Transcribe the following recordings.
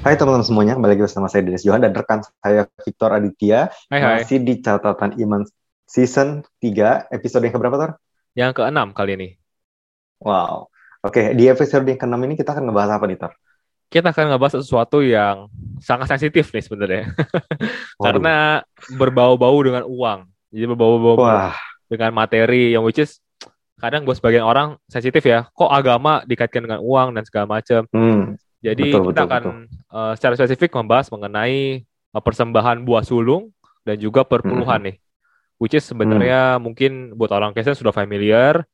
Hai teman-teman semuanya, kembali lagi bersama saya Dennis Johan dan rekan saya Victor Aditya. Hai, hai. Masih di catatan Iman season 3, episode yang keberapa, Tor? Yang keenam kali ini. Wow. Oke, di episode yang ke-6 ini kita akan ngebahas apa nih, Tor? Kita akan ngebahas sesuatu yang sangat sensitif nih sebenarnya. Karena berbau-bau dengan uang. Jadi berbau-bau dengan materi yang which is kadang buat sebagian orang sensitif ya. Kok agama dikaitkan dengan uang dan segala macam. hmm, Jadi Betul, kita betul, akan uh, secara spesifik membahas mengenai uh, persembahan buah sulung dan juga perpuluhan nih. Which is sebenarnya mungkin buat orang Kristen sudah familiar,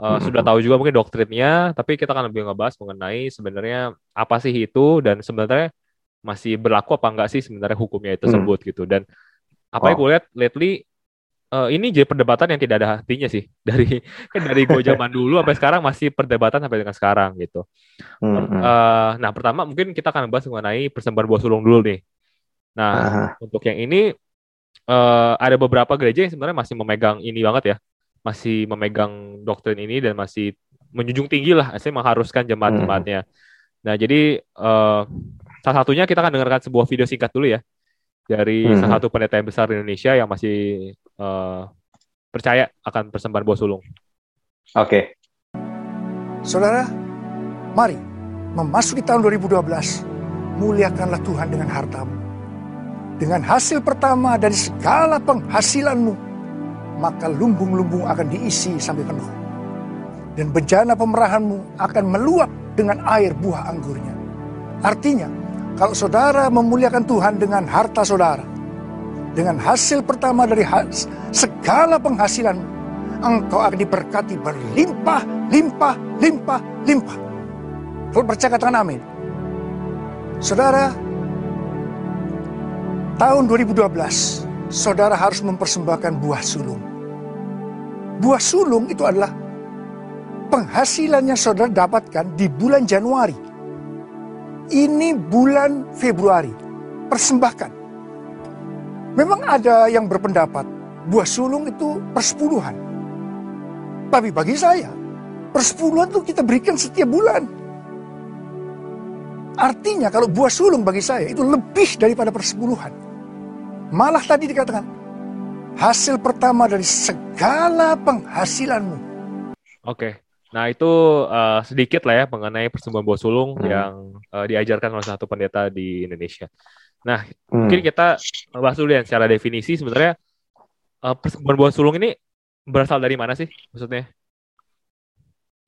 uh, Mhm. sudah tahu juga mungkin doktrinnya, tapi kita akan lebih ngebahas mengenai sebenarnya apa sih itu dan sebenarnya masih berlaku apa enggak sih sebenarnya hukumnya itu tersebut gitu. Dan apa yang Wow. gue lihat lately uh, ini jadi perdebatan yang tidak ada artinya sih dari kan dari gue zaman dulu sampai sekarang masih perdebatan sampai dengan sekarang gitu. hmm, hmm. Eh, nah, pertama mungkin kita akan bahas mengenai persembahan buah sulung dulu nih. Nah, Aha. untuk yang ini eh, ada beberapa gereja yang sebenarnya masih memegang ini banget ya, masih memegang doktrin ini dan masih menjunjung tinggi lah, asli mengharuskan jemaat-jemaatnya. Nah, jadi eh, salah satunya kita akan dengarkan sebuah video singkat dulu ya dari Mhm. salah satu pendeta yang besar di Indonesia yang masih eh, percaya akan persembahan buah sulung. Oke. Saudara, mari memasuki tahun 2012, muliakanlah Tuhan dengan hartamu. Dengan hasil pertama dari segala penghasilanmu, maka lumbung-lumbung akan diisi sampai penuh. Dan bejana pemerahanmu akan meluap dengan air buah anggurnya. Artinya, kalau saudara memuliakan Tuhan dengan harta saudara, dengan hasil pertama dari has- segala penghasilanmu, engkau akan diberkati berlimpah, limpah, limpah, limpah. Kalau percaya katakan amin. Saudara, tahun 2012, saudara harus mempersembahkan buah sulung. Buah sulung itu adalah penghasilan yang saudara dapatkan di bulan Januari. Ini bulan Februari. Persembahkan. Memang ada yang berpendapat buah sulung itu persepuluhan. Tapi bagi saya, persepuluhan itu kita berikan setiap bulan. Artinya kalau buah sulung bagi saya itu lebih daripada persepuluhan. Malah tadi dikatakan, hasil pertama dari segala penghasilanmu. Oke. Nah, itu eh, sedikit lah ya mengenai persembahan buah sulung Hmm. yang eh, diajarkan oleh satu pendeta di Indonesia. Nah, Hmm. mungkin kita bahas dulu ya secara definisi sebenarnya eh, persembahan buah sulung ini berasal dari mana sih maksudnya?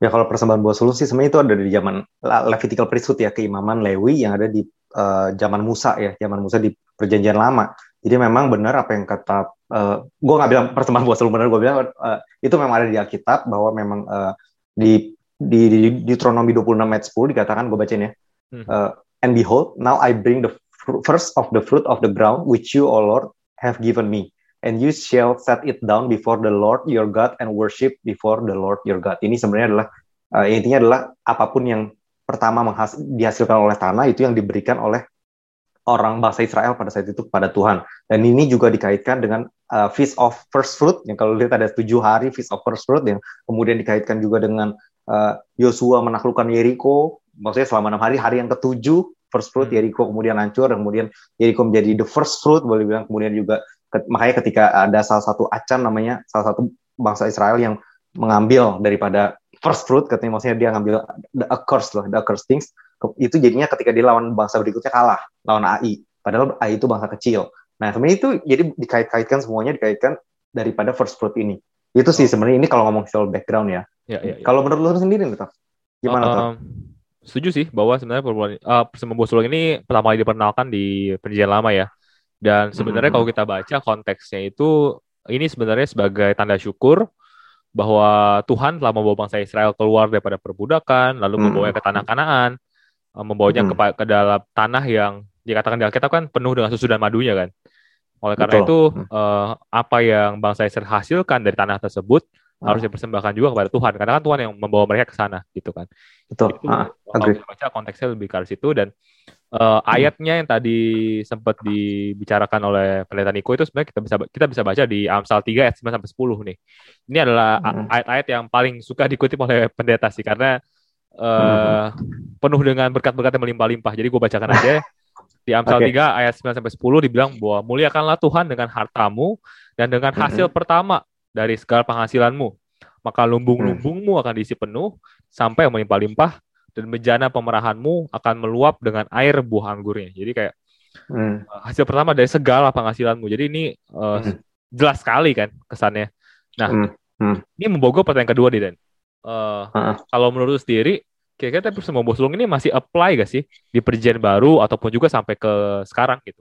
Ya kalau persembahan buah sulung sih sebenarnya itu ada di zaman Levitical priesthood ya, keimaman Lewi yang ada di eh, zaman Musa ya, zaman Musa di perjanjian lama. Jadi memang benar apa yang kata, gue nggak bilang persembahan buah sulung benar, gue bilang eh, itu memang ada di Alkitab bahwa memang eh, di di, di Deuteronomy 26 ayat 10 dikatakan gue bacain ya. Hmm. Eh, and behold, now I bring the first of the fruit of the ground which you, O Lord, have given me. And you shall set it down before the Lord your God and worship before the Lord your God. Ini sebenarnya adalah eh, intinya adalah apa pun yang pertama dihasilkan oleh tanah itu yang diberikan oleh orang bangsa Israel pada saat itu kepada Tuhan. Dan ini juga dikaitkan dengan uh, Feast of First Fruit, yang kalau lihat ada tujuh hari Feast of First Fruit, yang kemudian dikaitkan juga dengan uh, Yosua menaklukkan Yeriko, maksudnya selama enam hari, hari yang ketujuh First Fruit, Hmm. Yeriko kemudian hancur, dan kemudian Yeriko menjadi the first fruit, boleh bilang, kemudian juga, ke- makanya ketika ada salah satu acan namanya, salah satu bangsa Israel yang mengambil daripada first fruit, katanya maksudnya dia ngambil the accursed loh, the accursed things, itu jadinya ketika dia lawan bangsa berikutnya kalah, lawan AI. Padahal AI itu bangsa kecil. Nah, sebenarnya itu jadi dikait-kaitkan semuanya dikaitkan daripada first fruit ini. Itu sih sebenarnya ini kalau ngomong soal background ya. Ya, ya, ya. Kalau menurut lu sendiri nih? Gimana tuh? Um, setuju sih bahwa sebenarnya perbuatan uh, persembahan buah sulung ini pertama kali diperkenalkan di perjanjian lama ya. Dan sebenarnya Mhm. kalau kita baca konteksnya itu ini sebenarnya sebagai tanda syukur bahwa Tuhan telah membawa bangsa Israel keluar daripada perbudakan, lalu Mhm. membawanya ke tanah Kanaan, uh, membawanya Mhm. ke, ke dalam tanah yang dikatakan di Alkitab kan penuh dengan susu dan madunya kan. Oleh karena Betul. itu Hmm. uh, apa yang bangsa Israel hasilkan dari tanah tersebut Ah. harus dipersembahkan juga kepada Tuhan karena kan Tuhan yang membawa mereka ke sana gitu kan. Betul. Itu Ah, kalau kita baca konteksnya lebih ke situ dan eh, ayatnya yang tadi sempat dibicarakan oleh pendeta Niko itu sebenarnya kita bisa kita bisa baca di Amsal 3 ayat 9 sampai 10 nih. Ini adalah Hmm. ayat-ayat yang paling suka dikutip oleh pendeta sih karena uh, penuh dengan berkat-berkat yang melimpah-limpah. Jadi gue bacakan aja. Di Amsal okay. 3 ayat 9 sampai 10 dibilang bahwa muliakanlah Tuhan dengan hartamu dan dengan hasil mm -hmm. pertama dari segala penghasilanmu. Maka lumbung-lumbungmu akan diisi penuh sampai melimpah-limpah dan bejana pemerahanmu akan meluap dengan air buah anggurnya. Jadi kayak hmm. hasil pertama dari segala penghasilanmu. Jadi ini uh, hmm. jelas sekali kan kesannya. Nah, hmm. Hmm. ini membawa pertanyaan kedua nih Dan. Uh, uh. Kalau menurut sendiri, kira-kira tapi semua sulung ini masih apply gak sih di perjanjian baru ataupun juga sampai ke sekarang gitu?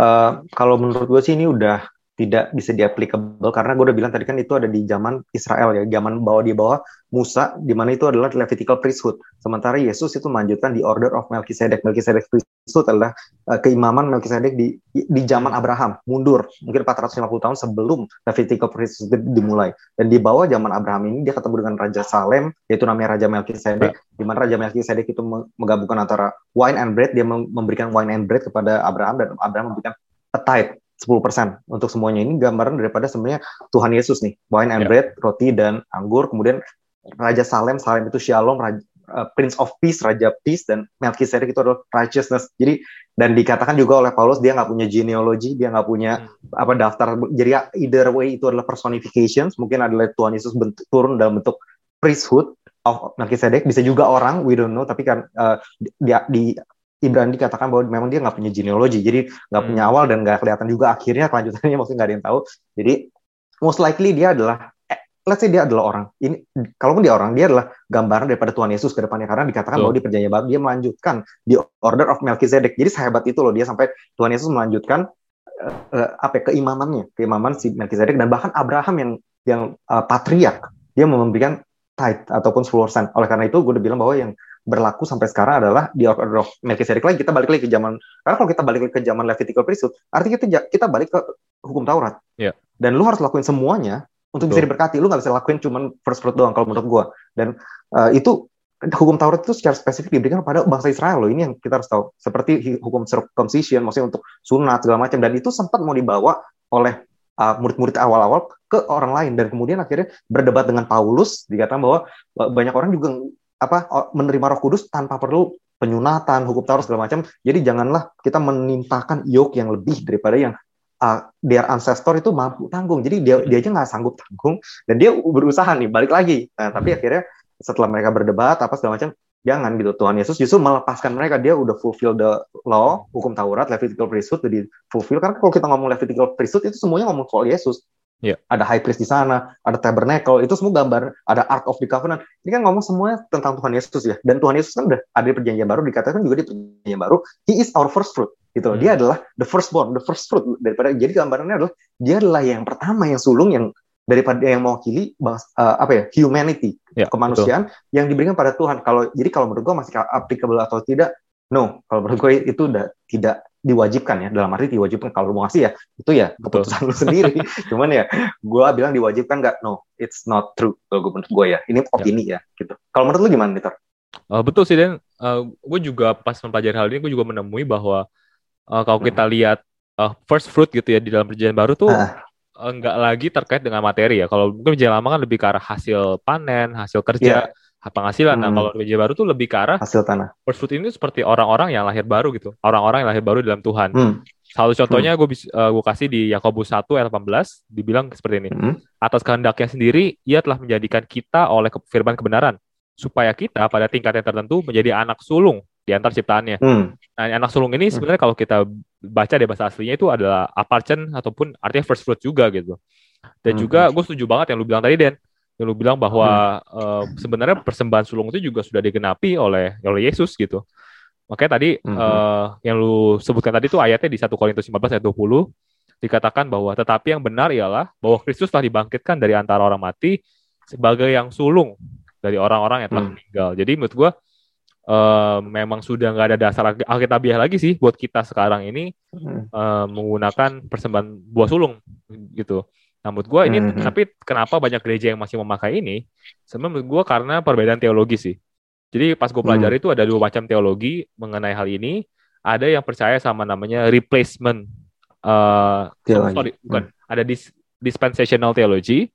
Uh, kalau menurut gue sih ini udah tidak bisa di applicable karena gue udah bilang tadi kan itu ada di zaman Israel ya, zaman bawah di bawah Musa, di mana itu adalah Levitical priesthood. Sementara Yesus itu melanjutkan di order of Melchizedek. Melchizedek priesthood adalah uh, keimaman Melchizedek di di zaman Abraham, mundur mungkin 450 tahun sebelum Levitical priesthood dimulai. Dan di bawah zaman Abraham ini dia ketemu dengan Raja Salem, yaitu namanya Raja Melchizedek, ya. di mana Raja Melchizedek itu menggabungkan antara wine and bread, dia memberikan wine and bread kepada Abraham dan Abraham memberikan a tithe 10% untuk semuanya. Ini gambaran daripada sebenarnya Tuhan Yesus nih. Wine and yeah. bread roti dan anggur. Kemudian Raja Salem Salem itu Shalom Raja, uh, Prince of Peace Raja Peace dan Melchizedek itu adalah righteousness. Jadi dan dikatakan juga oleh Paulus dia nggak punya genealogy dia nggak punya hmm. apa daftar. Jadi either way itu adalah personification mungkin adalah Tuhan Yesus bentuk, turun dalam bentuk priesthood of Melchizedek. Bisa juga orang we don't know. Tapi kan uh, di, di Ibrani dikatakan bahwa memang dia nggak punya genealogi, jadi nggak punya hmm. awal dan nggak kelihatan juga akhirnya kelanjutannya maksudnya nggak ada yang tahu. Jadi most likely dia adalah, eh, let's say dia adalah orang. Ini kalaupun dia orang, dia adalah gambaran daripada Tuhan Yesus ke depannya karena dikatakan so. bahwa di perjanjian baru dia melanjutkan di order of Melchizedek. Jadi sehebat itu loh dia sampai Tuhan Yesus melanjutkan uh, apa ya, keimamannya, keimaman si Melchizedek dan bahkan Abraham yang yang uh, patriark dia memberikan tithe ataupun 10%. Oleh karena itu gue udah bilang bahwa yang berlaku sampai sekarang adalah di order of Melchizedek lagi kita balik lagi ke zaman karena kalau kita balik lagi ke zaman Levitical priesthood artinya kita kita balik ke hukum Taurat. Yeah. dan lu harus lakuin semuanya untuk bisa diberkati. Lu nggak bisa lakuin cuman first fruit doang kalau menurut gua. Dan uh, itu hukum Taurat itu secara spesifik diberikan kepada bangsa Israel loh. Ini yang kita harus tahu. Seperti hukum circumcision maksudnya untuk sunat segala macam. Dan itu sempat mau dibawa oleh uh, murid-murid awal-awal ke orang lain. Dan kemudian akhirnya berdebat dengan Paulus dikatakan bahwa banyak orang juga apa menerima Roh Kudus tanpa perlu penyunatan, hukum Taurat segala macam. Jadi janganlah kita menimpakan yoke yang lebih daripada yang uh, their ancestor itu mampu tanggung. Jadi dia dia aja nggak sanggup tanggung dan dia berusaha nih balik lagi. Nah, tapi akhirnya setelah mereka berdebat apa segala macam, jangan gitu. Tuhan Yesus justru melepaskan mereka. Dia udah fulfill the law, hukum Taurat, Levitical priesthood jadi fulfill. Karena kalau kita ngomong Levitical priesthood itu semuanya ngomong soal Yesus. Yeah. Ada high priest di sana, ada tabernacle, itu semua gambar, ada Ark of the Covenant. Ini kan ngomong semuanya tentang Tuhan Yesus ya. Dan Tuhan Yesus kan udah ada di perjanjian baru, dikatakan juga di perjanjian baru, He is our first fruit. Gitu. Hmm. Dia adalah the firstborn, the first fruit. Daripada, jadi gambarannya adalah, dia adalah yang pertama, yang sulung, yang daripada yang mewakili uh, apa ya humanity ya, kemanusiaan betul. yang diberikan pada Tuhan kalau jadi kalau menurut gue masih applicable atau tidak no kalau menurut gue itu udah tidak diwajibkan ya dalam arti diwajibkan kalau mau ngasih ya itu ya keputusan lu sendiri. Cuman ya gue bilang diwajibkan nggak? No it's not true kalau gue menurut gue ya. Ini opini ya, ya gitu. Kalau menurut lu gimana Peter? Uh, betul sih dan uh, gue juga pas mempelajari hal ini gue juga menemui bahwa uh, kalau kita hmm. lihat uh, first fruit gitu ya di dalam perjanjian baru tuh uh. nggak lagi terkait dengan materi ya. Kalau mungkin perjanjian lama kan lebih ke arah hasil panen hasil kerja. Yeah penghasilan. Nah, hmm. Nah, kalau gereja baru tuh lebih ke arah hasil tanah. First fruit ini seperti orang-orang yang lahir baru gitu. Orang-orang yang lahir baru dalam Tuhan. Hmm. Salah contohnya gue uh, gue kasih di Yakobus 1 ayat 18 dibilang seperti ini. Hmm. Atas kehendaknya sendiri ia telah menjadikan kita oleh firman kebenaran supaya kita pada tingkat yang tertentu menjadi anak sulung di antar ciptaannya. Hmm. Nah, anak sulung ini hmm. sebenarnya hmm. kalau kita baca di bahasa aslinya itu adalah aparchen ataupun artinya first fruit juga gitu. Dan hmm. juga gue setuju banget yang lu bilang tadi Den yang lu bilang bahwa hmm. uh, sebenarnya persembahan sulung itu juga sudah digenapi oleh oleh Yesus gitu. Makanya tadi hmm. uh, yang lu sebutkan tadi itu ayatnya di 1 Korintus 15 ayat 20 dikatakan bahwa tetapi yang benar ialah bahwa Kristus telah dibangkitkan dari antara orang mati sebagai yang sulung dari orang-orang yang telah hmm. meninggal. Jadi menurut gua uh, memang sudah nggak ada dasar alkitabiah lagi sih buat kita sekarang ini hmm. uh, menggunakan persembahan buah sulung gitu. Nah, menurut gue ini, mm-hmm. tapi kenapa banyak gereja yang masih memakai ini? Sebenarnya menurut gue karena perbedaan teologi sih. Jadi pas gue pelajari mm. itu ada dua macam teologi mengenai hal ini. Ada yang percaya sama namanya replacement, uh, sorry, bukan, mm. ada dis, dispensational theology,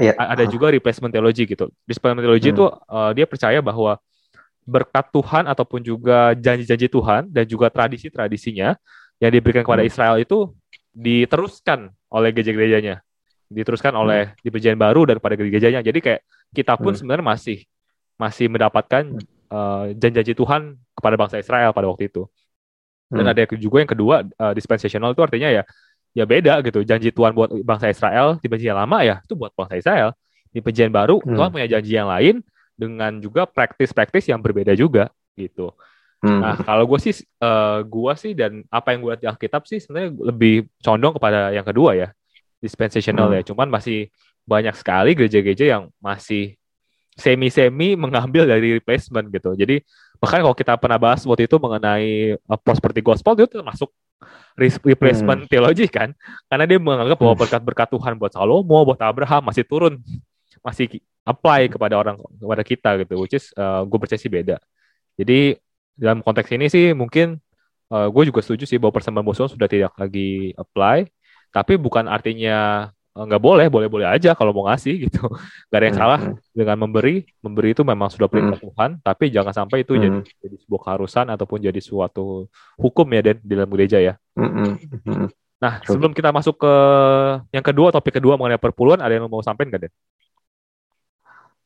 yeah. ada juga replacement theology gitu. Replacement theology itu hmm. uh, dia percaya bahwa berkat Tuhan ataupun juga janji-janji Tuhan dan juga tradisi-tradisinya yang diberikan kepada hmm. Israel itu diteruskan oleh gereja-gerejanya, diteruskan hmm. oleh di perjanjian baru dan pada gereja-gerejanya. Jadi kayak kita pun hmm. sebenarnya masih masih mendapatkan uh, janji-janji Tuhan kepada bangsa Israel pada waktu itu. Dan hmm. ada juga yang kedua uh, dispensational itu artinya ya ya beda gitu. Janji Tuhan buat bangsa Israel di perjanjian lama ya itu buat bangsa Israel. Di perjanjian baru hmm. Tuhan punya janji yang lain dengan juga praktis-praktis yang berbeda juga gitu. Hmm. Nah kalau gue sih, uh, gue sih dan apa yang gue lihat di Alkitab sih sebenarnya lebih condong kepada yang kedua ya, dispensational hmm. ya. Cuman masih banyak sekali gereja-gereja yang masih semi-semi mengambil dari replacement gitu. Jadi bahkan kalau kita pernah bahas waktu itu mengenai uh, prosperity gospel itu termasuk replacement hmm. teologi kan, karena dia menganggap bahwa hmm. berkat-berkat Tuhan buat Salomo, buat Abraham masih turun, masih apply kepada orang kepada kita gitu, which is uh, gue percaya sih beda. Jadi dalam konteks ini sih mungkin uh, gue juga setuju sih bahwa persembahan musuh sudah tidak lagi apply, tapi bukan artinya Eh, nggak boleh, boleh-boleh aja kalau mau ngasih gitu. Gak ada yang salah hmm. dengan memberi. Memberi itu memang sudah perintah hmm. Tuhan, tapi jangan sampai itu hmm. jadi jadi sebuah keharusan ataupun jadi suatu hukum ya Dan di dalam gereja ya. Hmm. Hmm. Nah, sebelum kita masuk ke yang kedua, topik kedua mengenai perpuluhan, ada yang mau sampaikan nggak, Den?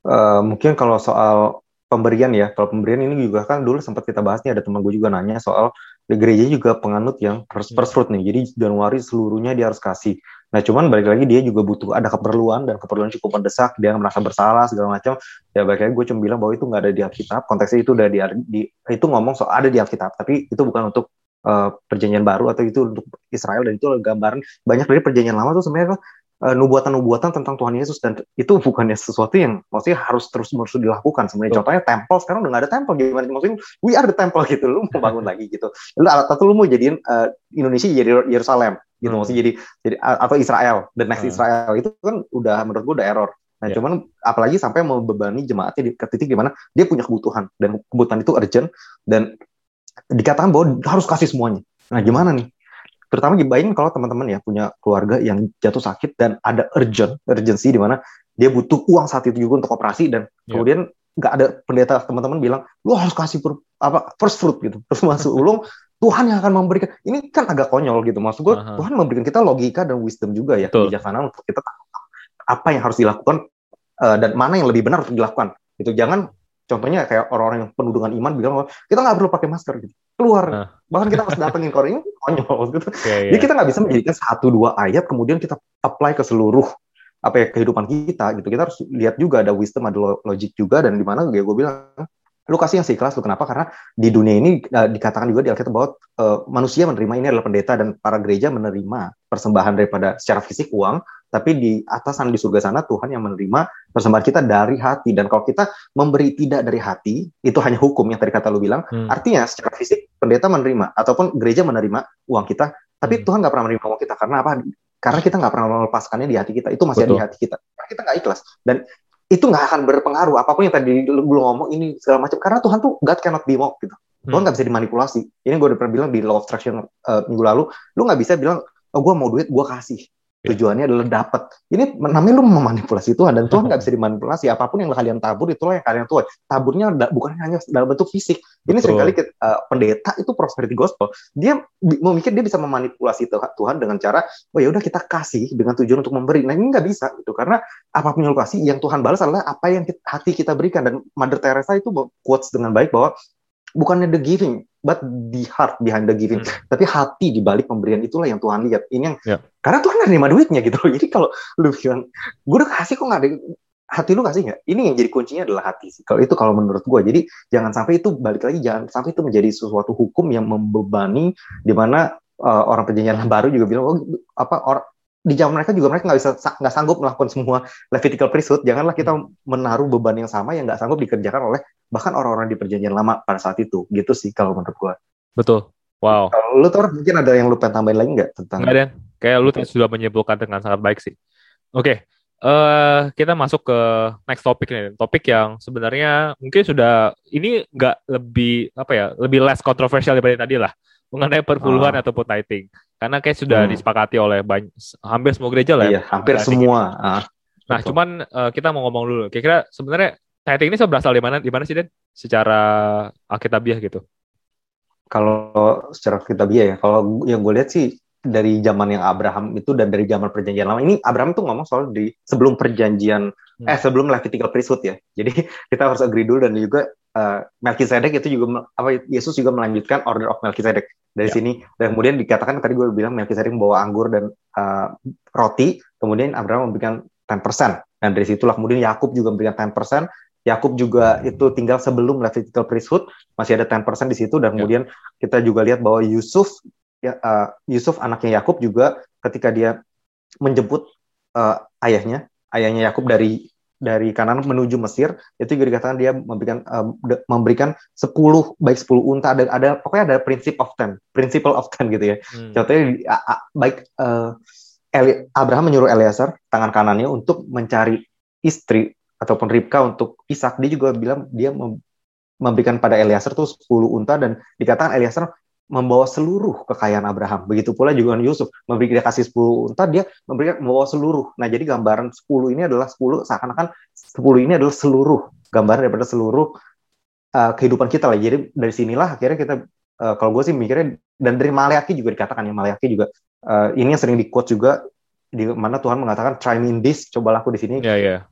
Uh, mungkin kalau soal pemberian ya, kalau pemberian ini juga kan dulu sempat kita bahas nih, ada teman gue juga nanya soal gereja juga penganut yang first, first fruit nih, jadi Januari seluruhnya dia harus kasih. Nah, cuman balik lagi dia juga butuh ada keperluan dan keperluan cukup mendesak, dia merasa bersalah segala macam. Ya balik lagi gue cuma bilang bahwa itu nggak ada di Alkitab, konteksnya itu udah di, di itu ngomong soal ada di Alkitab, tapi itu bukan untuk uh, perjanjian baru atau itu untuk Israel. Dan itu gambaran banyak dari perjanjian lama tuh sebenarnya nubuatan-nubuatan tentang Tuhan Yesus. Dan itu bukannya sesuatu yang maksudnya harus terus terus dilakukan. Sebenarnya. Contohnya temple sekarang udah nggak ada temple. Gimana? Maksudnya we are the temple gitu. Lu mau bangun lagi gitu. Lu alat lu mau jadiin uh, Indonesia jadi Yerusalem gitu. Hmm. maksudnya jadi jadi atau Israel. The next hmm. Israel. Itu kan udah menurut gue udah error. Nah yeah. cuman apalagi sampai membebani jemaatnya di ke titik di mana dia punya kebutuhan. Dan kebutuhan itu urgent. Dan dikatakan bahwa harus kasih semuanya. Nah gimana nih terutama bayangin kalau teman-teman ya punya keluarga yang jatuh sakit dan ada urgent urgency di mana dia butuh uang saat itu juga untuk operasi dan yeah. kemudian nggak ada pendeta teman-teman bilang lu harus kasih per, apa first fruit gitu terus masuk ulung Tuhan yang akan memberikan. Ini kan agak konyol gitu. Maksud gue, uh-huh. Tuhan memberikan kita logika dan wisdom juga ya, Betul. kebijaksanaan untuk kita tahu apa yang harus dilakukan uh, dan mana yang lebih benar untuk dilakukan. Itu jangan contohnya kayak orang-orang yang penuh dengan iman bilang kita nggak perlu pakai masker gitu. Keluar. Uh. Bahkan kita harus datengin orang ini konyol gitu. Yeah, yeah. Jadi kita nggak bisa menjadikan satu dua ayat kemudian kita apply ke seluruh apa ya kehidupan kita gitu. Kita harus lihat juga ada wisdom, ada logik juga dan di mana gue bilang lu kasih yang seikhlas lu kenapa? Karena di dunia ini uh, dikatakan juga di Alkitab bahwa uh, manusia menerima ini adalah pendeta dan para gereja menerima persembahan daripada secara fisik uang tapi di atas sana di surga sana Tuhan yang menerima persembahan kita dari hati. Dan kalau kita memberi tidak dari hati itu hanya hukum yang tadi kata lu bilang. Hmm. artinya secara fisik pendeta menerima ataupun gereja menerima uang kita tapi hmm. Tuhan nggak pernah menerima uang kita. Karena apa? Karena kita nggak pernah melepaskannya di hati kita. Itu masih Betul. ada di hati kita. Karena kita nggak ikhlas. Dan itu nggak akan berpengaruh apa pun yang tadi lu ngomong ini segala macam karena Tuhan tuh God cannot be mocked gitu Tuhan hmm. nggak bisa dimanipulasi ini gue udah pernah bilang di law of attraction uh, minggu lalu lu nggak bisa bilang oh gue mau duit gue kasih. Tujuannya adalah dapat. Ini namanya lu memanipulasi Tuhan dan Tuhan nggak bisa dimanipulasi. Apa pun yang kalian tabur itulah yang kalian tuai. Taburnya bukan hanya dalam bentuk fisik. Ini Betul. sering kali uh, pendeta itu prosperity gospel. Dia memikir dia bisa memanipulasi Tuhan dengan cara oh ya udah kita kasih dengan tujuan untuk memberi. Nah ini nggak bisa itu karena apa pun yang lu kasih yang Tuhan balas adalah apa yang kita, hati kita berikan dan Mother Teresa itu quotes dengan baik bahwa bukannya the giving but the heart behind the giving. Hmm. Tapi hati di balik pemberian itulah yang Tuhan lihat. Ini yang yeah. karena Tuhan nerima duitnya gitu. Jadi kalau lu bilang, gue udah kasih kok nggak ada hati lu kasih nggak? Ini yang jadi kuncinya adalah hati sih. Kalau itu kalau menurut gue, jadi jangan sampai itu balik lagi, jangan sampai itu menjadi sesuatu hukum yang membebani di mana uh, orang perjanjian baru juga bilang, oh apa orang di zaman mereka juga mereka nggak bisa nggak sanggup melakukan semua Levitical priesthood. Janganlah kita menaruh beban yang sama yang nggak sanggup dikerjakan oleh bahkan orang-orang di perjanjian lama pada saat itu. Gitu sih kalau menurut gua. Betul. Wow. Kalau lu tuh mungkin ada yang lu pengen tambahin lagi nggak tentang? Nggak ada. Kayak lu sudah menyimpulkan dengan sangat baik sih. Oke. Okay. Uh, eh, kita masuk ke next topik nih. Topik yang sebenarnya mungkin sudah ini nggak lebih apa ya, lebih less kontroversial daripada tadi lah mengenai perpuluhan oh. ataupun tithing. Karena kayak sudah hmm. disepakati oleh banyak, hampir semua gereja lah. Ya, iya, hampir semua. Ah. Nah, Betul. cuman uh, kita mau ngomong dulu. Kira-kira sebenarnya tithing ini berasal dari mana? Di mana sih, Den? Secara Alkitabiah gitu. Kalau secara kitabiah ya, kalau yang gue lihat sih dari zaman yang Abraham itu dan dari zaman perjanjian lama ini Abraham tuh ngomong soal di sebelum perjanjian Hmm. eh sebelum Levitical priesthood ya. Jadi kita harus agree dulu dan juga uh, Melkisedek itu juga apa Yesus juga melanjutkan order of Melkisedek dari Ya. sini dan kemudian dikatakan tadi gue bilang Melkisedek membawa anggur dan uh, roti, kemudian Abraham memberikan 10%. Dan dari situlah kemudian Yakub juga memberikan 10%. Yakub juga itu tinggal sebelum Levitical priesthood masih ada 10% di situ dan Ya. kemudian kita juga lihat bahwa Yusuf ya, uh, Yusuf anaknya Yakub juga ketika dia menjemput uh, ayahnya ayahnya Yakub dari dari kanan menuju Mesir itu juga dikatakan dia memberikan de- memberikan 10 baik 10 unta ada ada pokoknya ada prinsip of ten principle of ten gitu ya Hmm. contohnya baik uh, Eli- Abraham menyuruh Eleazar tangan kanannya untuk mencari istri ataupun Ribka untuk Ishak dia juga bilang dia mem- memberikan pada Eleazar tuh 10 unta dan dikatakan Eleazar membawa seluruh kekayaan Abraham. Begitu pula juga Yusuf, memberi dia kasih 10 unta, dia memberikan membawa seluruh. Nah, jadi gambaran 10 ini adalah 10 seakan-akan 10 ini adalah seluruh gambaran daripada seluruh uh, kehidupan kita lah. Jadi dari sinilah akhirnya kita uh, kalau gue sih mikirnya dan dari Maleaki juga dikatakan ya Maleaki juga uh, ini yang sering di quote juga di mana Tuhan mengatakan try me in this, coba laku di sini Ya, ya.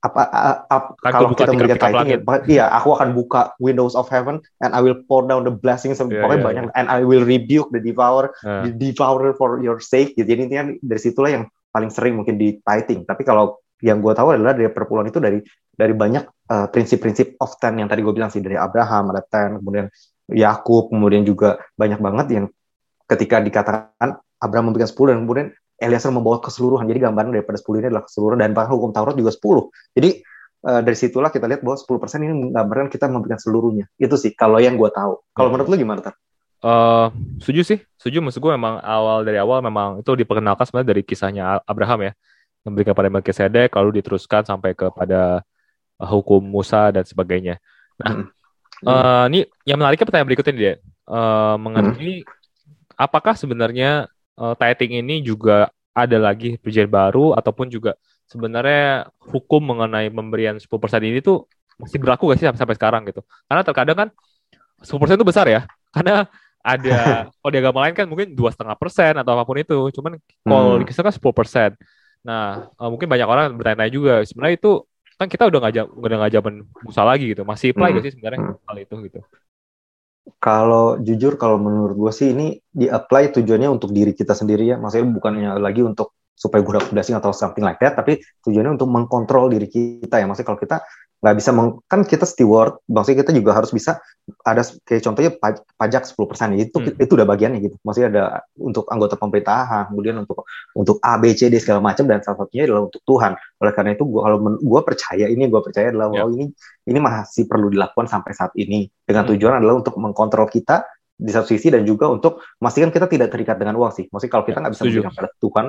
Apa a- a- Akan kalau kita tingkap-tingkap tithing, ya, iya aku akan buka windows of heaven and I will pour down the blessings Iya, pokoknya iya, banyak and I will rebuke the devourer Nah, the devourer for your sake. Gitu. jadi intinya dari situlah yang paling sering mungkin di tithing tapi kalau yang gue tahu adalah dari perpuluhan itu dari dari banyak uh, prinsip-prinsip of ten yang tadi gue bilang sih dari Abraham ada ten kemudian Yakub kemudian juga banyak banget yang ketika dikatakan Abraham memberikan 10 dan kemudian Eliezer membawa keseluruhan jadi gambaran daripada 10 ini adalah keseluruhan dan bahkan hukum Taurat juga 10 jadi uh, dari situlah kita lihat bahwa 10% ini menggambarkan kita memberikan seluruhnya itu sih kalau yang gue tahu kalau Ya. menurut lu gimana Tar? eh, setuju sih, setuju. Maksud gue memang awal dari awal memang itu diperkenalkan sebenarnya dari kisahnya Abraham ya, memberikan kepada Melkisedek, lalu diteruskan sampai kepada eh, hukum Musa dan sebagainya. Nah, Hmm. eh, ini yang menariknya pertanyaan berikutnya dia, eh, mengenai apakah sebenarnya eh, tithing ini juga ada lagi perjanjian baru ataupun juga sebenarnya hukum mengenai pemberian 10% ini tuh masih berlaku gak sih sampai, sampai sekarang gitu? Karena terkadang kan 10% itu besar ya, karena ada kalau di agama lain kan mungkin dua setengah persen atau apa pun itu, cuman kalau Hmm. di Kristen kan 10 persen. Nah, eh, mungkin banyak orang bertanya juga, sebenarnya itu kan kita udah nggak jam- udah nggak zaman Musa lagi gitu, masih apply Hmm. gak sih sebenarnya Hmm. hal itu gitu? Kalau jujur, kalau menurut gue sih ini di apply tujuannya untuk diri kita sendiri ya. Maksudnya bukannya lagi untuk supaya good blessing atau something like that, tapi tujuannya untuk mengkontrol diri kita ya. Maksudnya kalau kita nggak bisa, meng, kan kita steward, maksudnya kita juga harus bisa ada kayak contohnya paj- pajak 10% itu Hmm. itu udah bagiannya gitu. Maksudnya ada untuk anggota pemerintahan, kemudian untuk untuk A, B, C, D segala macam dan salah satunya adalah untuk Tuhan. Oleh karena itu gua kalau gua percaya ini gua percaya adalah Ya. bahwa ini ini masih perlu dilakukan sampai saat ini dengan Hmm. tujuan adalah untuk mengkontrol kita di satu sisi dan juga untuk memastikan kita tidak terikat dengan uang sih. Maksudnya kalau kita Ya, nggak bisa memberikan pada Tuhan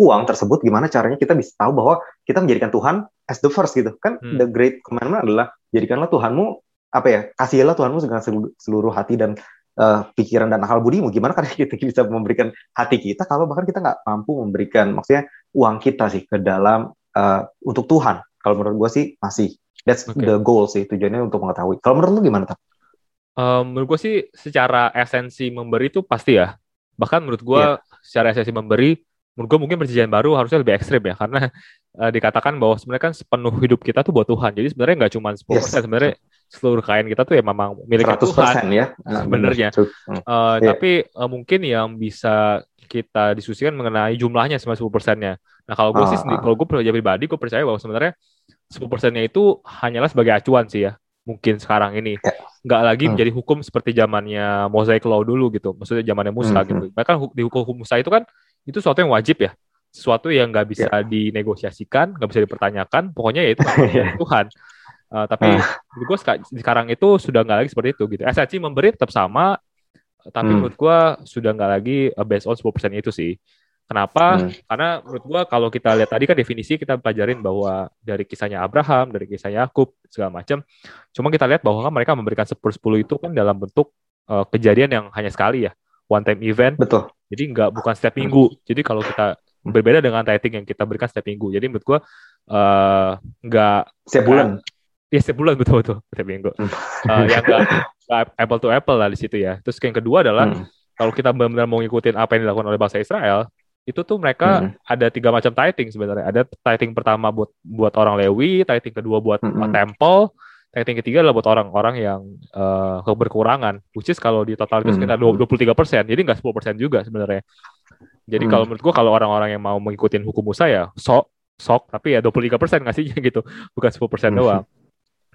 uang tersebut, gimana caranya kita bisa tahu bahwa kita menjadikan Tuhan as the first gitu kan? Hmm. The great commandment adalah jadikanlah Tuhanmu apa ya kasihilah Tuhanmu dengan seluruh, hati dan eh, pikiran dan akal budimu. Gimana kan kita bisa memberikan hati kita kalau bahkan kita nggak mampu memberikan maksudnya uang kita sih ke dalam eh, untuk Tuhan. Kalau menurut gue sih masih that's Oke. the goal sih tujuannya untuk mengetahui. Kalau menurut lu gimana? Tam? Eh, menurut gue sih secara esensi memberi itu pasti ya. Bahkan menurut gue Iya. secara esensi memberi, menurut gue mungkin perjanjian baru harusnya lebih ekstrim ya. Karena eh, dikatakan bahwa sebenarnya kan sepenuh hidup kita tuh buat Tuhan. Jadi sebenarnya nggak cuma 10%, Yes. sebenarnya seluruh kekayaan kita tuh ya memang milik 100% Tuhan. ya. Ah, Sebenarnya. Hmm. Eh, Iya. Tapi eh, mungkin yang bisa kita diskusikan mengenai jumlahnya sama 10 persennya. Nah kalau gue sih, Ah, sendiri- ah. kalau gue pribadi, gue percaya bahwa sebenarnya 10 persennya itu hanyalah sebagai acuan sih ya. Mungkin sekarang ini. Nggak lagi Hmm. menjadi hukum seperti zamannya Mosaic Law dulu gitu. Maksudnya zamannya Musa Hmm, gitu. Bahkan hu- di hukum Musa itu kan, itu sesuatu yang wajib ya. Sesuatu yang nggak bisa dinegosiasikan, nggak bisa dipertanyakan. Pokoknya ya itu dari Tuhan. Eh, tapi Ah. menurut gue seka- sekarang itu sudah nggak lagi seperti itu gitu. Esensi memberi tetap sama, tapi Hmm. menurut gue sudah nggak lagi uh, based on 10% itu sih. Kenapa? Hmm. Karena menurut gue kalau kita lihat tadi kan definisi kita pelajarin bahwa dari kisahnya Abraham, dari kisahnya Yakub segala macam. Cuma kita lihat bahwa kan mereka memberikan 10 itu kan dalam bentuk uh, kejadian yang hanya sekali ya, one time event. Betul. Jadi nggak bukan setiap minggu. Jadi kalau kita berbeda dengan tithing yang kita berikan setiap minggu. Jadi menurut gue uh, nggak setiap bulan. Iya setiap bulan betul betul setiap minggu. uh, yang nggak apple to apple lah di situ ya. Terus yang kedua adalah hmm. kalau kita benar-benar mau ngikutin apa yang dilakukan oleh bangsa Israel, itu tuh mereka hmm. ada tiga macam tithing sebenarnya. Ada tithing pertama buat buat orang Lewi, tithing kedua buat hmm. temple, tithing ketiga adalah buat orang-orang yang uh, berkurangan. Which is kalau di total itu sekitar hmm. 23 persen, jadi nggak 10 persen juga sebenarnya. Jadi hmm. kalau menurut gua kalau orang-orang yang mau mengikuti hukum Musa ya sok sok, tapi ya 23 persen ngasihnya gitu, bukan 10 persen hmm. doang.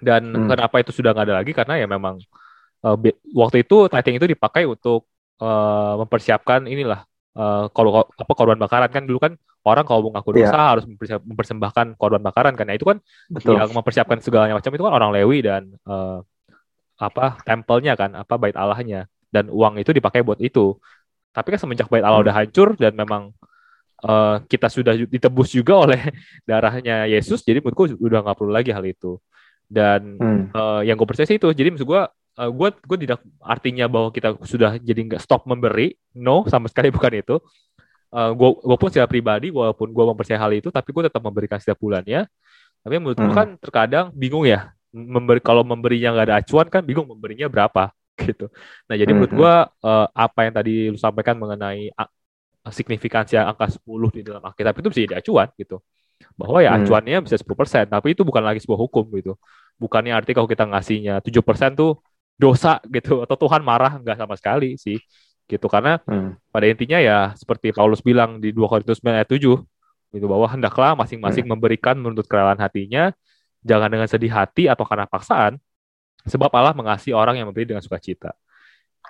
Dan hmm. kenapa itu sudah nggak ada lagi? Karena ya memang uh, waktu itu tithing itu dipakai untuk uh, mempersiapkan inilah uh, kalau apa korban bakaran kan dulu kan orang kalau mau ngaku dosa yeah. harus mempersembahkan korban bakaran kan. Nah, itu kan Betul. yang mempersiapkan segalanya macam itu kan orang Lewi dan uh, apa tempelnya kan, apa bait Allahnya dan uang itu dipakai buat itu. Tapi kan semenjak bait Allah hmm. udah hancur dan memang uh, kita sudah ditebus juga oleh darahnya Yesus, jadi menurutku udah nggak perlu lagi hal itu. Dan hmm. uh, yang gue percaya sih itu, jadi maksud gue uh, gue gue tidak artinya bahwa kita sudah jadi nggak stop memberi no sama sekali bukan itu uh, gue gue pun secara pribadi walaupun gue mempercayai hal itu tapi gue tetap memberikan setiap bulannya tapi menurut hmm. gue kan terkadang bingung ya memberi kalau memberinya nggak ada acuan kan bingung memberinya berapa gitu nah jadi hmm. menurut gue uh, apa yang tadi lu sampaikan mengenai signifikansi angka 10 di dalam Alkitab itu bisa jadi acuan gitu bahwa ya hmm. acuannya bisa 10%, tapi itu bukan lagi sebuah hukum gitu. Bukannya arti kalau kita ngasihnya 7% tuh dosa gitu atau Tuhan marah nggak sama sekali sih gitu karena hmm. pada intinya ya seperti Paulus bilang di 2 Korintus 9 ayat 7 itu bahwa hendaklah masing-masing hmm. memberikan menurut kerelaan hatinya jangan dengan sedih hati atau karena paksaan sebab Allah mengasihi orang yang memberi dengan sukacita.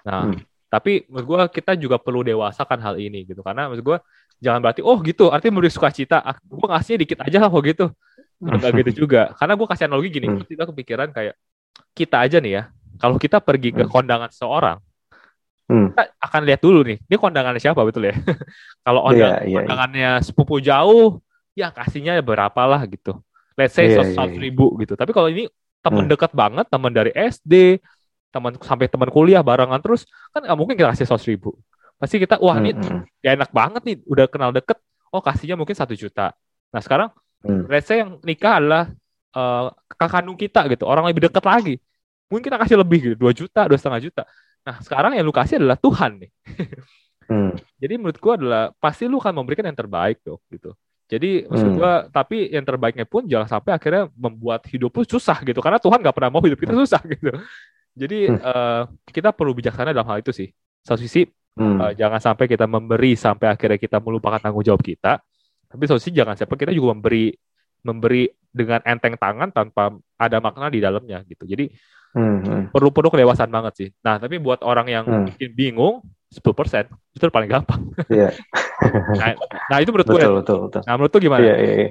Nah, hmm. tapi menurut gue kita juga perlu dewasakan hal ini gitu karena menurut gue jangan berarti oh gitu artinya memberi sukacita ah, gue ngasihnya dikit aja lah kok gitu enggak gitu juga karena gue kasih analogi gini hmm. kita kepikiran kayak kita aja nih ya kalau kita pergi ke hmm. kondangan seseorang, hmm. kita akan lihat dulu nih, ini kondangannya siapa betul ya? Kalau yeah, yeah, iya. kondangannya yeah. sepupu jauh, ya kasihnya berapa lah gitu. Let's say yeah, iya, seratus yeah, ribu gitu. Tapi kalau ini teman hmm. dekat banget, teman dari SD, teman sampai teman kuliah barengan terus, kan nggak mungkin kita kasih seratus ribu. Pasti kita, wah ini hmm. ya enak banget nih, udah kenal deket, oh kasihnya mungkin satu juta. Nah sekarang, hmm. let's say yang nikah adalah uh, kakak kandung kita gitu, orang lebih dekat lagi mungkin kita kasih lebih gitu dua juta dua setengah juta nah sekarang yang lu kasih adalah Tuhan nih hmm. jadi menurut gua adalah pasti lu akan memberikan yang terbaik dong gitu jadi maksud hmm. gua tapi yang terbaiknya pun jangan sampai akhirnya membuat hidup lu susah gitu karena Tuhan nggak pernah mau hidup kita susah gitu jadi hmm. uh, kita perlu bijaksana dalam hal itu sih satu sisi hmm. uh, jangan sampai kita memberi sampai akhirnya kita melupakan tanggung jawab kita tapi satu sisi jangan sampai kita juga memberi memberi dengan enteng tangan tanpa ada makna di dalamnya gitu jadi Hmm, hmm. Perlu perlu kedewasaan banget sih. Nah, tapi buat orang yang hmm. mungkin bingung, 10% itu paling gampang. Iya. nah, nah, itu menurut betul, gue. Betul, betul. Nah, menurut lu gimana? Iya, iya, iya.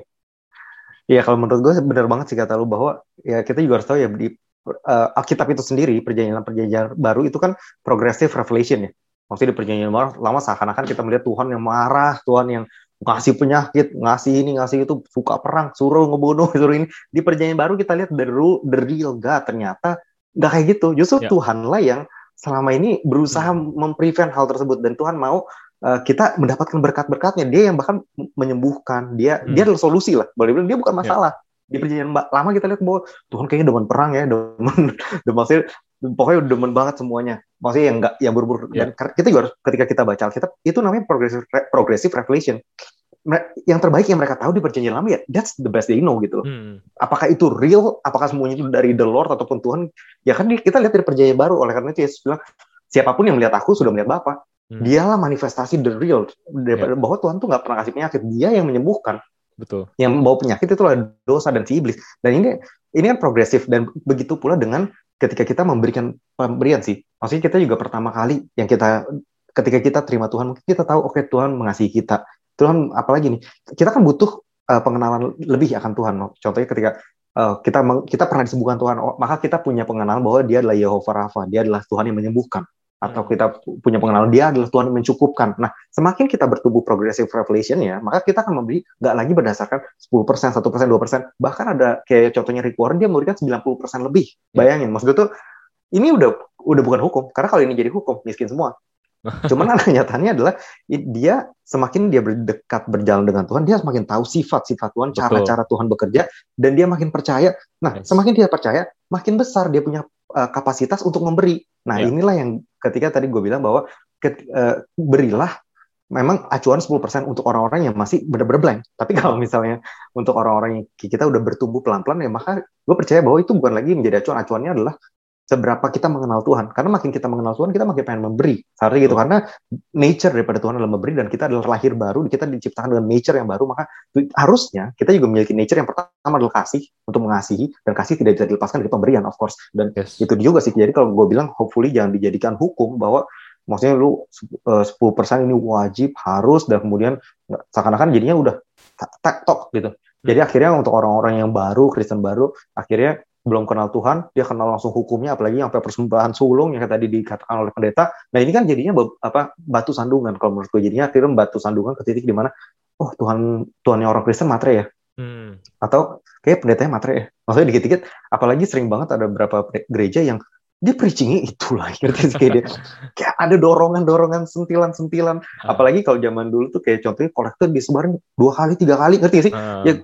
Iya, kalau menurut gue benar banget sih kata lu bahwa ya kita juga harus tahu ya di uh, Alkitab itu sendiri perjanjian-perjanjian baru itu kan progressive revelation ya. Maksudnya di perjanjian baru lama seakan-akan kita melihat Tuhan yang marah, Tuhan yang ngasih penyakit, ngasih ini, ngasih itu, suka perang, suruh ngebunuh, suruh ini. Di perjanjian baru kita lihat the, the real God ternyata nggak kayak gitu justru yeah. Tuhan lah yang selama ini berusaha hmm. memprevent hal tersebut dan Tuhan mau uh, kita mendapatkan berkat-berkatnya dia yang bahkan menyembuhkan dia hmm. dia adalah solusi lah boleh bilang dia bukan ya. masalah yeah. di perjanjian lama kita lihat bahwa Tuhan kayaknya demen perang ya demen demen pokoknya demen banget semuanya maksudnya yang enggak yang buru-buru yeah. dan kita juga harus ketika kita baca Alkitab itu namanya progressive progressive revelation yang terbaik yang mereka tahu di perjanjian lama ya that's the best they know gitu Hmm. Apakah itu real? Apakah semuanya itu dari the Lord ataupun Tuhan? Ya kan kita lihat dari perjanjian baru. Oleh karena itu Yesus bilang siapa pun yang melihat aku sudah melihat Bapa. Hmm. Dialah manifestasi the real daripada yeah. bahwa Tuhan tuh nggak pernah kasih penyakit. Dia yang menyembuhkan. Betul. Yang membawa penyakit itu adalah dosa dan si iblis. Dan ini ini kan progresif dan begitu pula dengan ketika kita memberikan pemberian sih. Maksudnya kita juga pertama kali yang kita ketika kita terima Tuhan, kita tahu oke okay, Tuhan mengasihi kita Tuhan apalagi nih kita kan butuh uh, pengenalan lebih akan Tuhan contohnya ketika uh, kita kita pernah disembuhkan Tuhan oh, maka kita punya pengenalan bahwa dia adalah Yehova Rafa dia adalah Tuhan yang menyembuhkan atau hmm. kita punya pengenalan dia adalah Tuhan yang mencukupkan. Nah, semakin kita bertumbuh progressive revelation ya, maka kita akan memberi nggak lagi berdasarkan 10%, 1%, 2%, bahkan ada kayak contohnya Rick Warren dia memberikan 90% lebih. Ya. Bayangin, maksud gue tuh ini udah udah bukan hukum, karena kalau ini jadi hukum miskin semua Cuman nyatanya adalah dia semakin dia berdekat berjalan dengan Tuhan, dia semakin tahu sifat-sifat Tuhan, cara-cara Tuhan bekerja, dan dia makin percaya. Nah, yes. semakin dia percaya, makin besar dia punya uh, kapasitas untuk memberi. Nah, yeah. inilah yang ketika tadi gue bilang bahwa ket, uh, berilah memang acuan 10% untuk orang-orang yang masih benar-benar blank. Tapi kalau misalnya untuk orang-orang yang kita udah bertumbuh pelan-pelan ya maka gue percaya bahwa itu bukan lagi menjadi acuan. Acuannya adalah seberapa kita mengenal Tuhan. Karena makin kita mengenal Tuhan, kita makin pengen memberi. Seharusnya gitu. Karena nature daripada Tuhan adalah memberi dan kita adalah lahir baru, kita diciptakan dengan nature yang baru, maka harusnya kita juga memiliki nature yang pertama adalah kasih untuk mengasihi dan kasih tidak bisa dilepaskan dari pemberian of course. Dan yes. itu juga sih. Jadi kalau gue bilang hopefully jangan dijadikan hukum bahwa maksudnya lu 10% eh, ini wajib harus dan kemudian seakan-akan jadinya udah tak tok gitu. Jadi hmm. akhirnya untuk orang-orang yang baru, Kristen baru, akhirnya belum kenal Tuhan, dia kenal langsung hukumnya, apalagi sampai persembahan sulung yang tadi dikatakan oleh pendeta. Nah ini kan jadinya apa batu sandungan kalau menurut gue jadinya akhirnya batu sandungan ke titik di mana oh Tuhan Tuhannya orang Kristen matre ya, hmm. atau kayak pendetanya matre ya. Maksudnya dikit-dikit, apalagi sering banget ada beberapa gereja yang dia preachingnya itu lah ngerti sih kayak dia kayak ada dorongan-dorongan sentilan-sentilan uh. apalagi kalau zaman dulu tuh kayak contohnya kolektor disebarin dua kali tiga kali ngerti sih uh. ya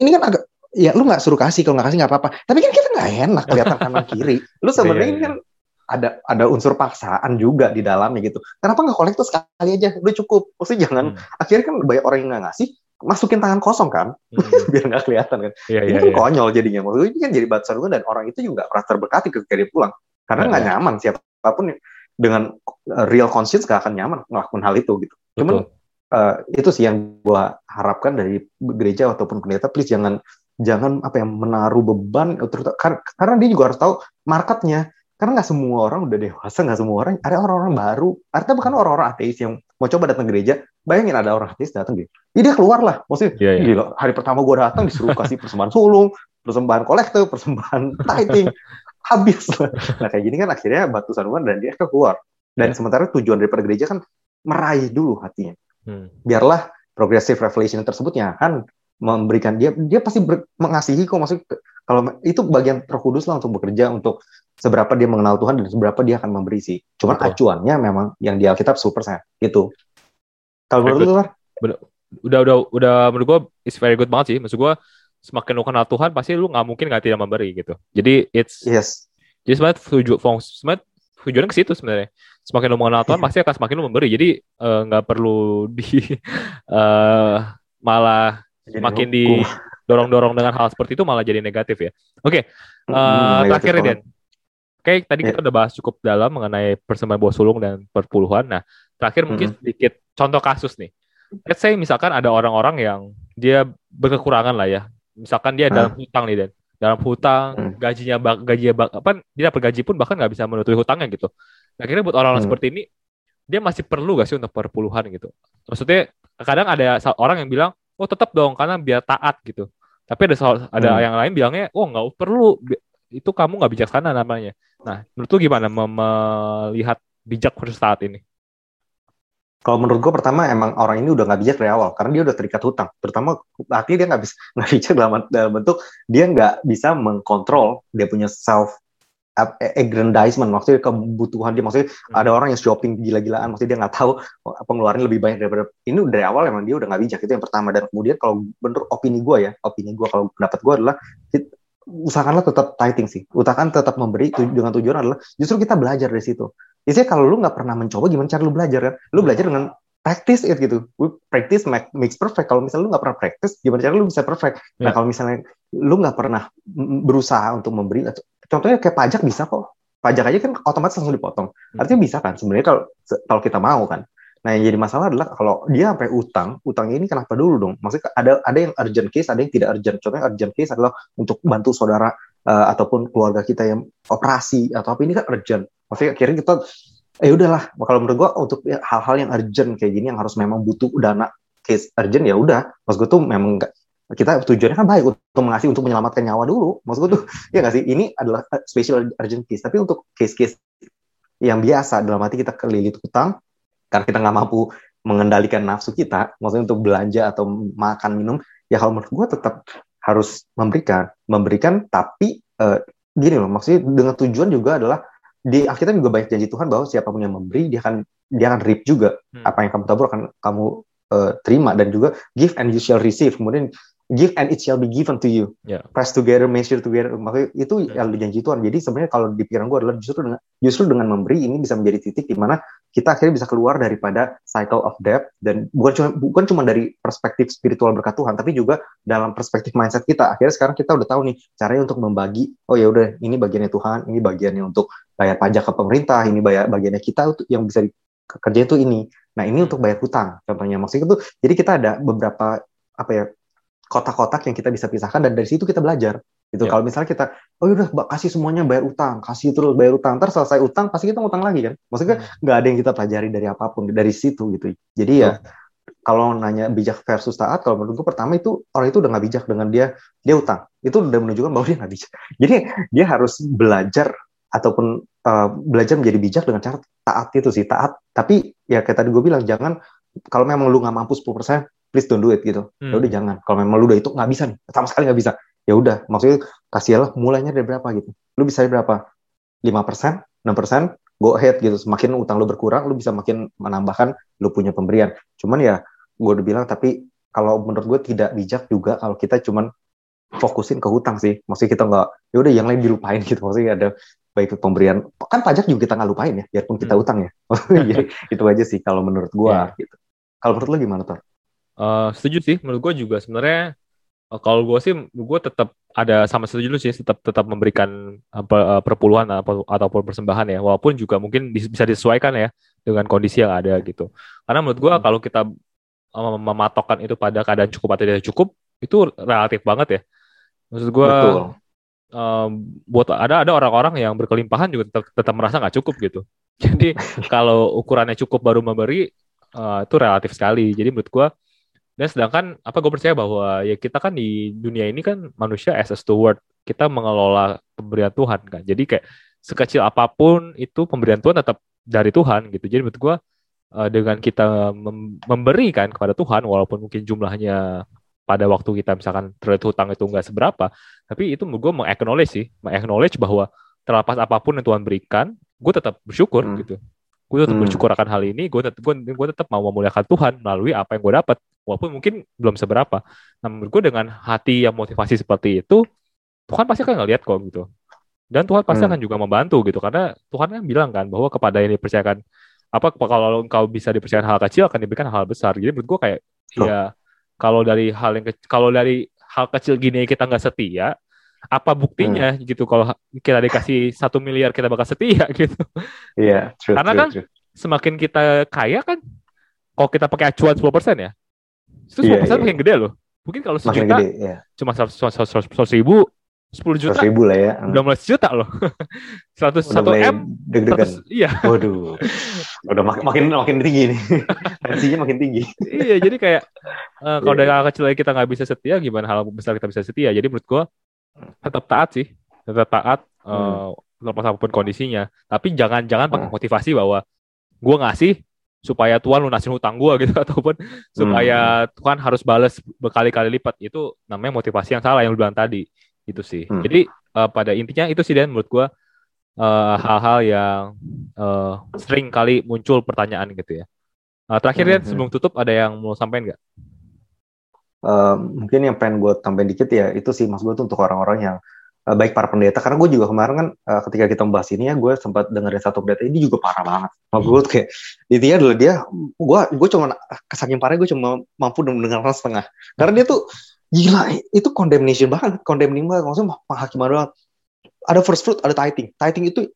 ini kan agak ya lu nggak suruh kasih kalau nggak kasih nggak apa-apa. Tapi kan kita nggak enak kelihatan kanan kiri. Lu iya, sebenarnya ini iya. kan ada ada unsur paksaan juga di dalamnya gitu. Kenapa nggak kolektor sekali aja? Udah cukup. Maksudnya jangan hmm. akhirnya kan banyak orang yang nggak ngasih masukin tangan kosong kan? Hmm. biar nggak kelihatan kan. Yeah, ini yeah, kan yeah. konyol jadinya. Maksudnya ini kan jadi batu sandungan dan orang itu juga pernah terberkati ketika dia pulang. Karena nggak yeah, nyaman. Siapa pun dengan uh, real conscience gak akan nyaman melakukan hal itu gitu. Cuman uh, itu sih yang gua harapkan dari gereja ataupun pendeta please jangan jangan apa yang menaruh beban karena dia juga harus tahu marketnya. Karena nggak semua orang udah dewasa nggak semua orang ada orang-orang baru. Artinya bukan orang-orang ateis yang mau coba datang gereja bayangin ada orang ateis datang gitu. Ya dia keluar lah maksudnya yeah, yeah. gila hari pertama gue datang disuruh kasih persembahan sulung persembahan kolektor persembahan tithing. Habis lah. Nah kayak gini kan akhirnya batu sandungan dan dia keluar. Dan yeah. sementara tujuan daripada gereja kan meraih dulu hatinya. Hmm. biarlah progressive revelation tersebut yang akan memberikan dia dia pasti ber, mengasihi kok maksud kalau itu bagian Roh Kudus lah untuk bekerja untuk seberapa dia mengenal Tuhan dan seberapa dia akan memberi sih. Cuman Betul. acuannya memang yang di Alkitab super saya gitu. Kalau menurut lu udah udah udah menurut gua is very good banget sih. Maksud gua semakin lu kenal Tuhan pasti lu nggak mungkin nggak tidak memberi gitu. Jadi it's yes. Jadi sebenarnya tujuan sebenarnya tujuannya ke situ sebenarnya. Semakin lu mengenal Tuhan pasti akan semakin lu memberi. Jadi eh, nggak uh, perlu di uh, malah jadi makin didorong-dorong dengan hal seperti itu malah jadi negatif ya. Oke, okay. uh, hmm, terakhir Den. Oke, okay, tadi yeah. kita udah bahas cukup dalam mengenai persembahan buah sulung dan perpuluhan. Nah, terakhir mungkin hmm. sedikit contoh kasus nih. Let's say misalkan ada orang-orang yang dia berkekurangan lah ya. Misalkan dia hmm. dalam hutang nih Den. Dalam hutang, hmm. gajinya gajinya apa dia dapat gaji pun bahkan nggak bisa menutupi hutangnya gitu. Nah, kira buat orang-orang hmm. seperti ini dia masih perlu gak sih untuk perpuluhan gitu? Maksudnya kadang ada orang yang bilang oh tetap dong karena biar taat gitu. Tapi ada soal, ada hmm. yang lain bilangnya oh nggak perlu itu kamu nggak bijaksana namanya. Nah menurut lu gimana melihat bijak versus taat ini? Kalau menurut gue pertama emang orang ini udah nggak bijak dari awal karena dia udah terikat hutang. Terutama artinya dia nggak bisa nggak bijak dalam, dalam bentuk dia nggak bisa mengkontrol dia punya self aggrandizement maksudnya kebutuhan dia maksudnya hmm. ada orang yang shopping gila-gilaan maksudnya dia nggak tahu pengeluaran lebih banyak daripada ini dari awal emang dia udah nggak bijak itu yang pertama dan kemudian kalau bener opini gue ya opini gue kalau pendapat gue adalah usahakanlah tetap tithing sih usahakan tetap memberi dengan tujuan adalah justru kita belajar dari situ Biasanya kalau lu nggak pernah mencoba gimana cara lu belajar kan lu belajar dengan practice it gitu. We practice make, makes perfect. Kalau misalnya lu nggak pernah practice, gimana cara lu bisa perfect? Nah, yeah. kalau misalnya lu nggak pernah berusaha untuk memberi contohnya kayak pajak bisa kok. Pajak aja kan otomatis langsung dipotong. Hmm. artinya bisa kan sebenarnya kalau kalau kita mau kan. Nah yang jadi masalah adalah kalau dia sampai utang utangnya ini kenapa dulu dong? Maksudnya ada ada yang urgent case ada yang tidak urgent. Contohnya urgent case adalah untuk bantu saudara uh, ataupun keluarga kita yang operasi atau apa ini kan urgent. Maksudnya akhirnya kita eh udahlah kalau menurut gua untuk hal-hal yang urgent kayak gini yang harus memang butuh dana case urgent ya udah. Maksud gue tuh memang gak, kita tujuannya kan baik untuk mengasih untuk menyelamatkan nyawa dulu. Maksud gue tuh ya nggak sih? Ini adalah eh, special urgent case. Tapi untuk case-case yang biasa dalam arti kita kelilit utang karena kita nggak mampu mengendalikan nafsu kita maksudnya untuk belanja atau makan minum ya kalau menurut gue tetap harus memberikan. Memberikan tapi uh, gini loh maksudnya dengan tujuan juga adalah di Alkitab juga banyak janji Tuhan bahwa siapa pun yang memberi dia akan dia akan reap juga. Hmm. apa yang kamu tabur akan kamu uh, terima. Dan juga give and you shall receive. Kemudian give and it shall be given to you. Yeah. Press together, measure together. Makanya itu yeah. yang janji Tuhan. Jadi sebenarnya kalau di pikiran gue adalah justru dengan justru dengan memberi ini bisa menjadi titik di mana kita akhirnya bisa keluar daripada cycle of debt dan bukan cuma bukan cuma dari perspektif spiritual berkat Tuhan, tapi juga dalam perspektif mindset kita. Akhirnya sekarang kita udah tahu nih caranya untuk membagi. Oh ya udah, ini bagiannya Tuhan, ini bagiannya untuk bayar pajak ke pemerintah, ini bayar bagiannya kita yang bisa kerja itu ini. Nah ini untuk bayar hutang, contohnya maksudnya itu. Jadi kita ada beberapa apa ya kotak-kotak yang kita bisa pisahkan dan dari situ kita belajar gitu. Yeah. Kalau misalnya kita oh udah kasih semuanya bayar utang, kasih terus bayar utang, ntar selesai utang pasti kita utang lagi kan. Maksudnya hmm. nggak ada yang kita pelajari dari apa pun dari situ gitu. Jadi ya kalau nanya bijak versus taat, kalau menurut gue pertama itu orang itu udah nggak bijak dengan dia dia utang. Itu udah menunjukkan bahwa dia nggak bijak. Jadi dia harus belajar ataupun uh, belajar menjadi bijak dengan cara taat itu sih taat. Tapi ya kayak tadi gue bilang jangan kalau memang lu nggak mampu 10%, please don't do it gitu. Ya hmm. Ya udah jangan. Kalau memang lu udah itu nggak bisa nih, sama sekali nggak bisa. Ya udah, maksudnya kasihlah mulainya dari berapa gitu. Lu bisa dari berapa? 5%, 6%, go ahead gitu. Semakin utang lu berkurang, lu bisa makin menambahkan lu punya pemberian. Cuman ya gue udah bilang tapi kalau menurut gue tidak bijak juga kalau kita cuman fokusin ke hutang sih. Maksudnya kita nggak, ya udah yang lain dilupain gitu. Maksudnya ada baik pemberian kan pajak juga kita nggak lupain ya biarpun kita hmm. utang ya jadi itu aja sih kalau menurut gue yeah. gitu kalau menurut lo gimana tuh Uh, setuju sih, menurut gue juga sebenarnya uh, kalau gue sih, gue tetap ada sama setuju sih, tetap tetap memberikan uh, perpuluhan atau ataupun persembahan ya, walaupun juga mungkin bisa disesuaikan ya dengan kondisi yang ada gitu. Karena menurut gue hmm. kalau kita uh, mematokkan itu pada keadaan cukup atau tidak cukup, itu relatif banget ya. Maksud gue, um, buat ada ada orang-orang yang berkelimpahan juga tetap, tetap merasa nggak cukup gitu. Jadi kalau ukurannya cukup baru memberi, uh, itu relatif sekali. Jadi menurut gue dan sedangkan apa gue percaya bahwa ya kita kan di dunia ini kan manusia as a steward, kita mengelola pemberian Tuhan kan. Jadi kayak sekecil apa pun itu pemberian Tuhan tetap dari Tuhan gitu. Jadi menurut gue uh, dengan kita mem memberikan kepada Tuhan walaupun mungkin jumlahnya pada waktu kita misalkan terlihat hutang itu enggak seberapa, tapi itu gue mengaknowledge sih, mengaknowledge bahwa terlepas apa pun yang Tuhan berikan, gue tetap bersyukur hmm. gitu gue tetap hmm. bersyukur akan hal ini gue tetap gue, gue tetap mau memuliakan Tuhan melalui apa yang gue dapat walaupun mungkin belum seberapa nah menurut gue dengan hati yang motivasi seperti itu Tuhan pasti akan ngeliat kok gitu dan Tuhan pasti hmm. akan juga membantu gitu karena Tuhan kan bilang kan bahwa kepada yang dipercayakan apa kalau engkau bisa dipercayakan hal kecil akan diberikan hal besar jadi menurut gue kayak oh. ya kalau dari hal yang kalau dari hal kecil gini kita nggak setia apa buktinya hmm. gitu kalau kita dikasih satu miliar kita bakal setia gitu. Iya, yeah, Karena true, kan true. semakin kita kaya kan, kalau kita pakai acuan 10% ya, itu 10% yeah, yeah. makin gede loh. Mungkin kalau sejuta gede, yeah. cuma 100 ribu, 10 juta. 100 ribu lah ya. Udah mulai sejuta loh. 100 1 M. Deg-degan. Iya. Waduh. Udah mak makin makin tinggi nih. Tensinya makin tinggi. iya, jadi kayak uh, kalau yeah. dari hal kecil kita nggak bisa setia, gimana hal besar kita bisa setia. Jadi menurut gua tetap taat sih tetap taat hmm. uh, lepas apa pun kondisinya tapi jangan jangan pakai hmm. motivasi bahwa gue ngasih supaya Tuhan lunasin hutang gue gitu ataupun supaya hmm. Tuhan harus balas berkali-kali lipat itu namanya motivasi yang salah yang lu bilang tadi itu sih hmm. jadi uh, pada intinya itu sih dan menurut gue uh, hal-hal yang uh, sering kali muncul pertanyaan gitu ya uh, terakhir hmm. sebelum tutup ada yang mau sampaikan nggak uh, mungkin yang pengen gue tambahin dikit ya itu sih mas gue tuh untuk orang-orang yang uh, baik para pendeta karena gue juga kemarin kan uh, ketika kita membahas ini ya gue sempat dengerin satu pendeta ini juga parah banget. Mas gue kayak intinya adalah dia gue gue cuma kesaking parah gue cuma mampu mendengarkan setengah. Karena dia tuh gila itu condemnation banget condemning banget. Maksudnya penghakiman doang. Ada first fruit ada tithing. Tithing itu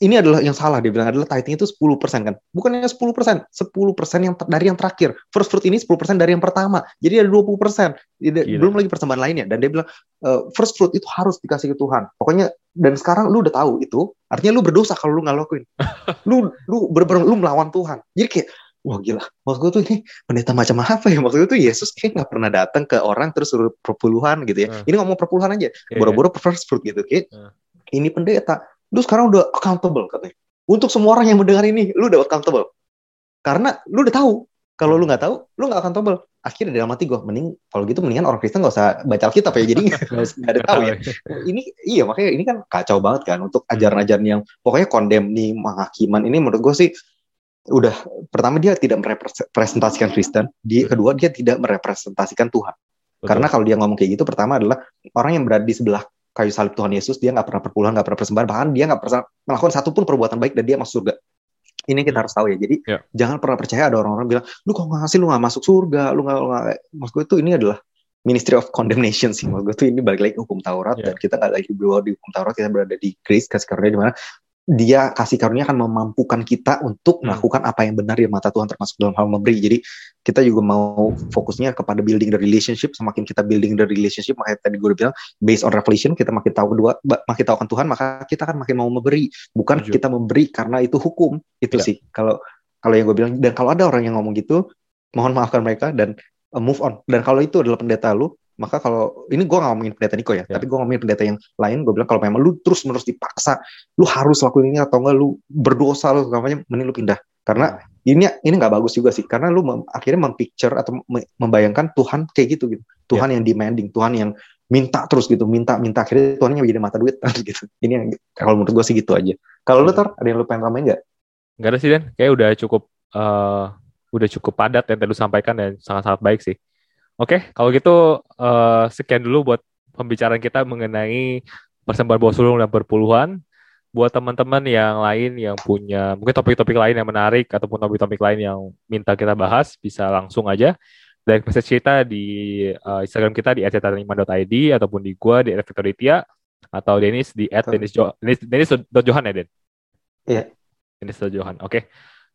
ini adalah yang salah dia bilang adalah tithing itu 10% kan. Bukannya 10%, 10% yang dari yang terakhir. First fruit ini 10% dari yang pertama. Jadi ada 20%. Jadi, belum lagi persembahan lainnya dan dia bilang uh, first fruit itu harus dikasih ke Tuhan. Pokoknya dan sekarang lu udah tahu itu, artinya lu berdosa kalau lu nggak lakuin. lu lu bener lu melawan Tuhan. Jadi kayak wah gila maksud gue tuh ini pendeta macam apa ya maksud gue tuh Yesus kayak nggak pernah datang ke orang terus suruh perpuluhan gitu ya uh. ini ngomong perpuluhan aja iya, boro-boro yeah, first fruit gitu kayak uh. ini pendeta lu sekarang udah accountable katanya. Untuk semua orang yang mendengar ini, lu udah accountable. Karena lu udah tahu Kalau lu nggak tahu, lu nggak akan tobel. Akhirnya dalam hati gue, mending kalau gitu mendingan orang Kristen nggak usah baca Alkitab ya. Jadi nggak ada tahu ya. Ini iya makanya ini kan kacau banget kan untuk ajaran-ajaran yang pokoknya kondem nih menghakiman ini menurut gue sih udah pertama dia tidak merepresentasikan Kristen, di kedua dia tidak merepresentasikan Tuhan. Betul. Karena kalau dia ngomong kayak gitu, pertama adalah orang yang berada di sebelah kayu salib Tuhan Yesus, dia nggak pernah perpuluhan, nggak pernah persembahan, bahkan dia nggak pernah melakukan satupun perbuatan baik dan dia masuk surga. Ini kita harus tahu ya. Jadi yeah. jangan pernah percaya ada orang-orang bilang, lu kok nggak ngasih, lu nggak masuk surga, lu nggak, maksud gue itu ini adalah Ministry of Condemnation sih. Maksud gue tuh ini balik lagi hukum Taurat yeah. dan kita nggak lagi berada di hukum Taurat, kita berada di grace kasih karunia di mana dia kasih karunia akan memampukan kita untuk hmm. melakukan apa yang benar di mata Tuhan termasuk dalam hal memberi. Jadi kita juga mau fokusnya kepada building the relationship. Semakin kita building the relationship, makanya tadi gue bilang based on revelation kita makin tahu kedua, makin tahu kan Tuhan, maka kita akan makin mau memberi. Bukan Tujuh. kita memberi karena itu hukum. Itu ya. sih. Kalau kalau yang gue bilang dan kalau ada orang yang ngomong gitu, mohon maafkan mereka dan uh, move on. Dan kalau itu adalah pendeta lu, maka kalau ini gue gak ngomongin pendeta Niko ya, yeah. tapi gue ngomongin pendeta yang lain, gue bilang kalau memang lu terus menerus dipaksa, lu harus lakuin ini atau enggak lu berdosa lu namanya, mending lu pindah. Karena ini ini nggak bagus juga sih, karena lu mem, akhirnya mempicture atau membayangkan Tuhan kayak gitu gitu, Tuhan yeah. yang demanding, Tuhan yang minta terus gitu, minta minta akhirnya Tuhannya jadi mata duit gitu. Ini yang kalau menurut gue sih gitu aja. Kalau lu tar ada yang lu pengen tambahin nggak? Nggak ada sih Dan, kayak udah cukup uh, udah cukup padat yang tadi lu sampaikan dan sangat-sangat baik sih. Oke, kalau gitu uh, sekian dulu buat pembicaraan kita mengenai persembahan bawah sulung dan berpuluhan. Buat teman-teman yang lain yang punya mungkin topik-topik lain yang menarik ataupun topik-topik lain yang minta kita bahas, bisa langsung aja direct message kita di uh, Instagram kita di @cetanima.id ataupun di gua di @victoritia atau Denis di @denis_johan Denis, Denis, ya Den? Iya. Denis Johan. Oke. Okay.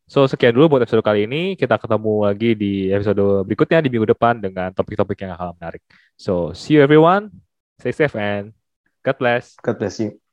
So, sekian dulu buat episode kali ini. Kita ketemu lagi di episode berikutnya di minggu depan dengan topik-topik yang akan menarik. So, see you everyone. Stay safe and God bless. God bless you.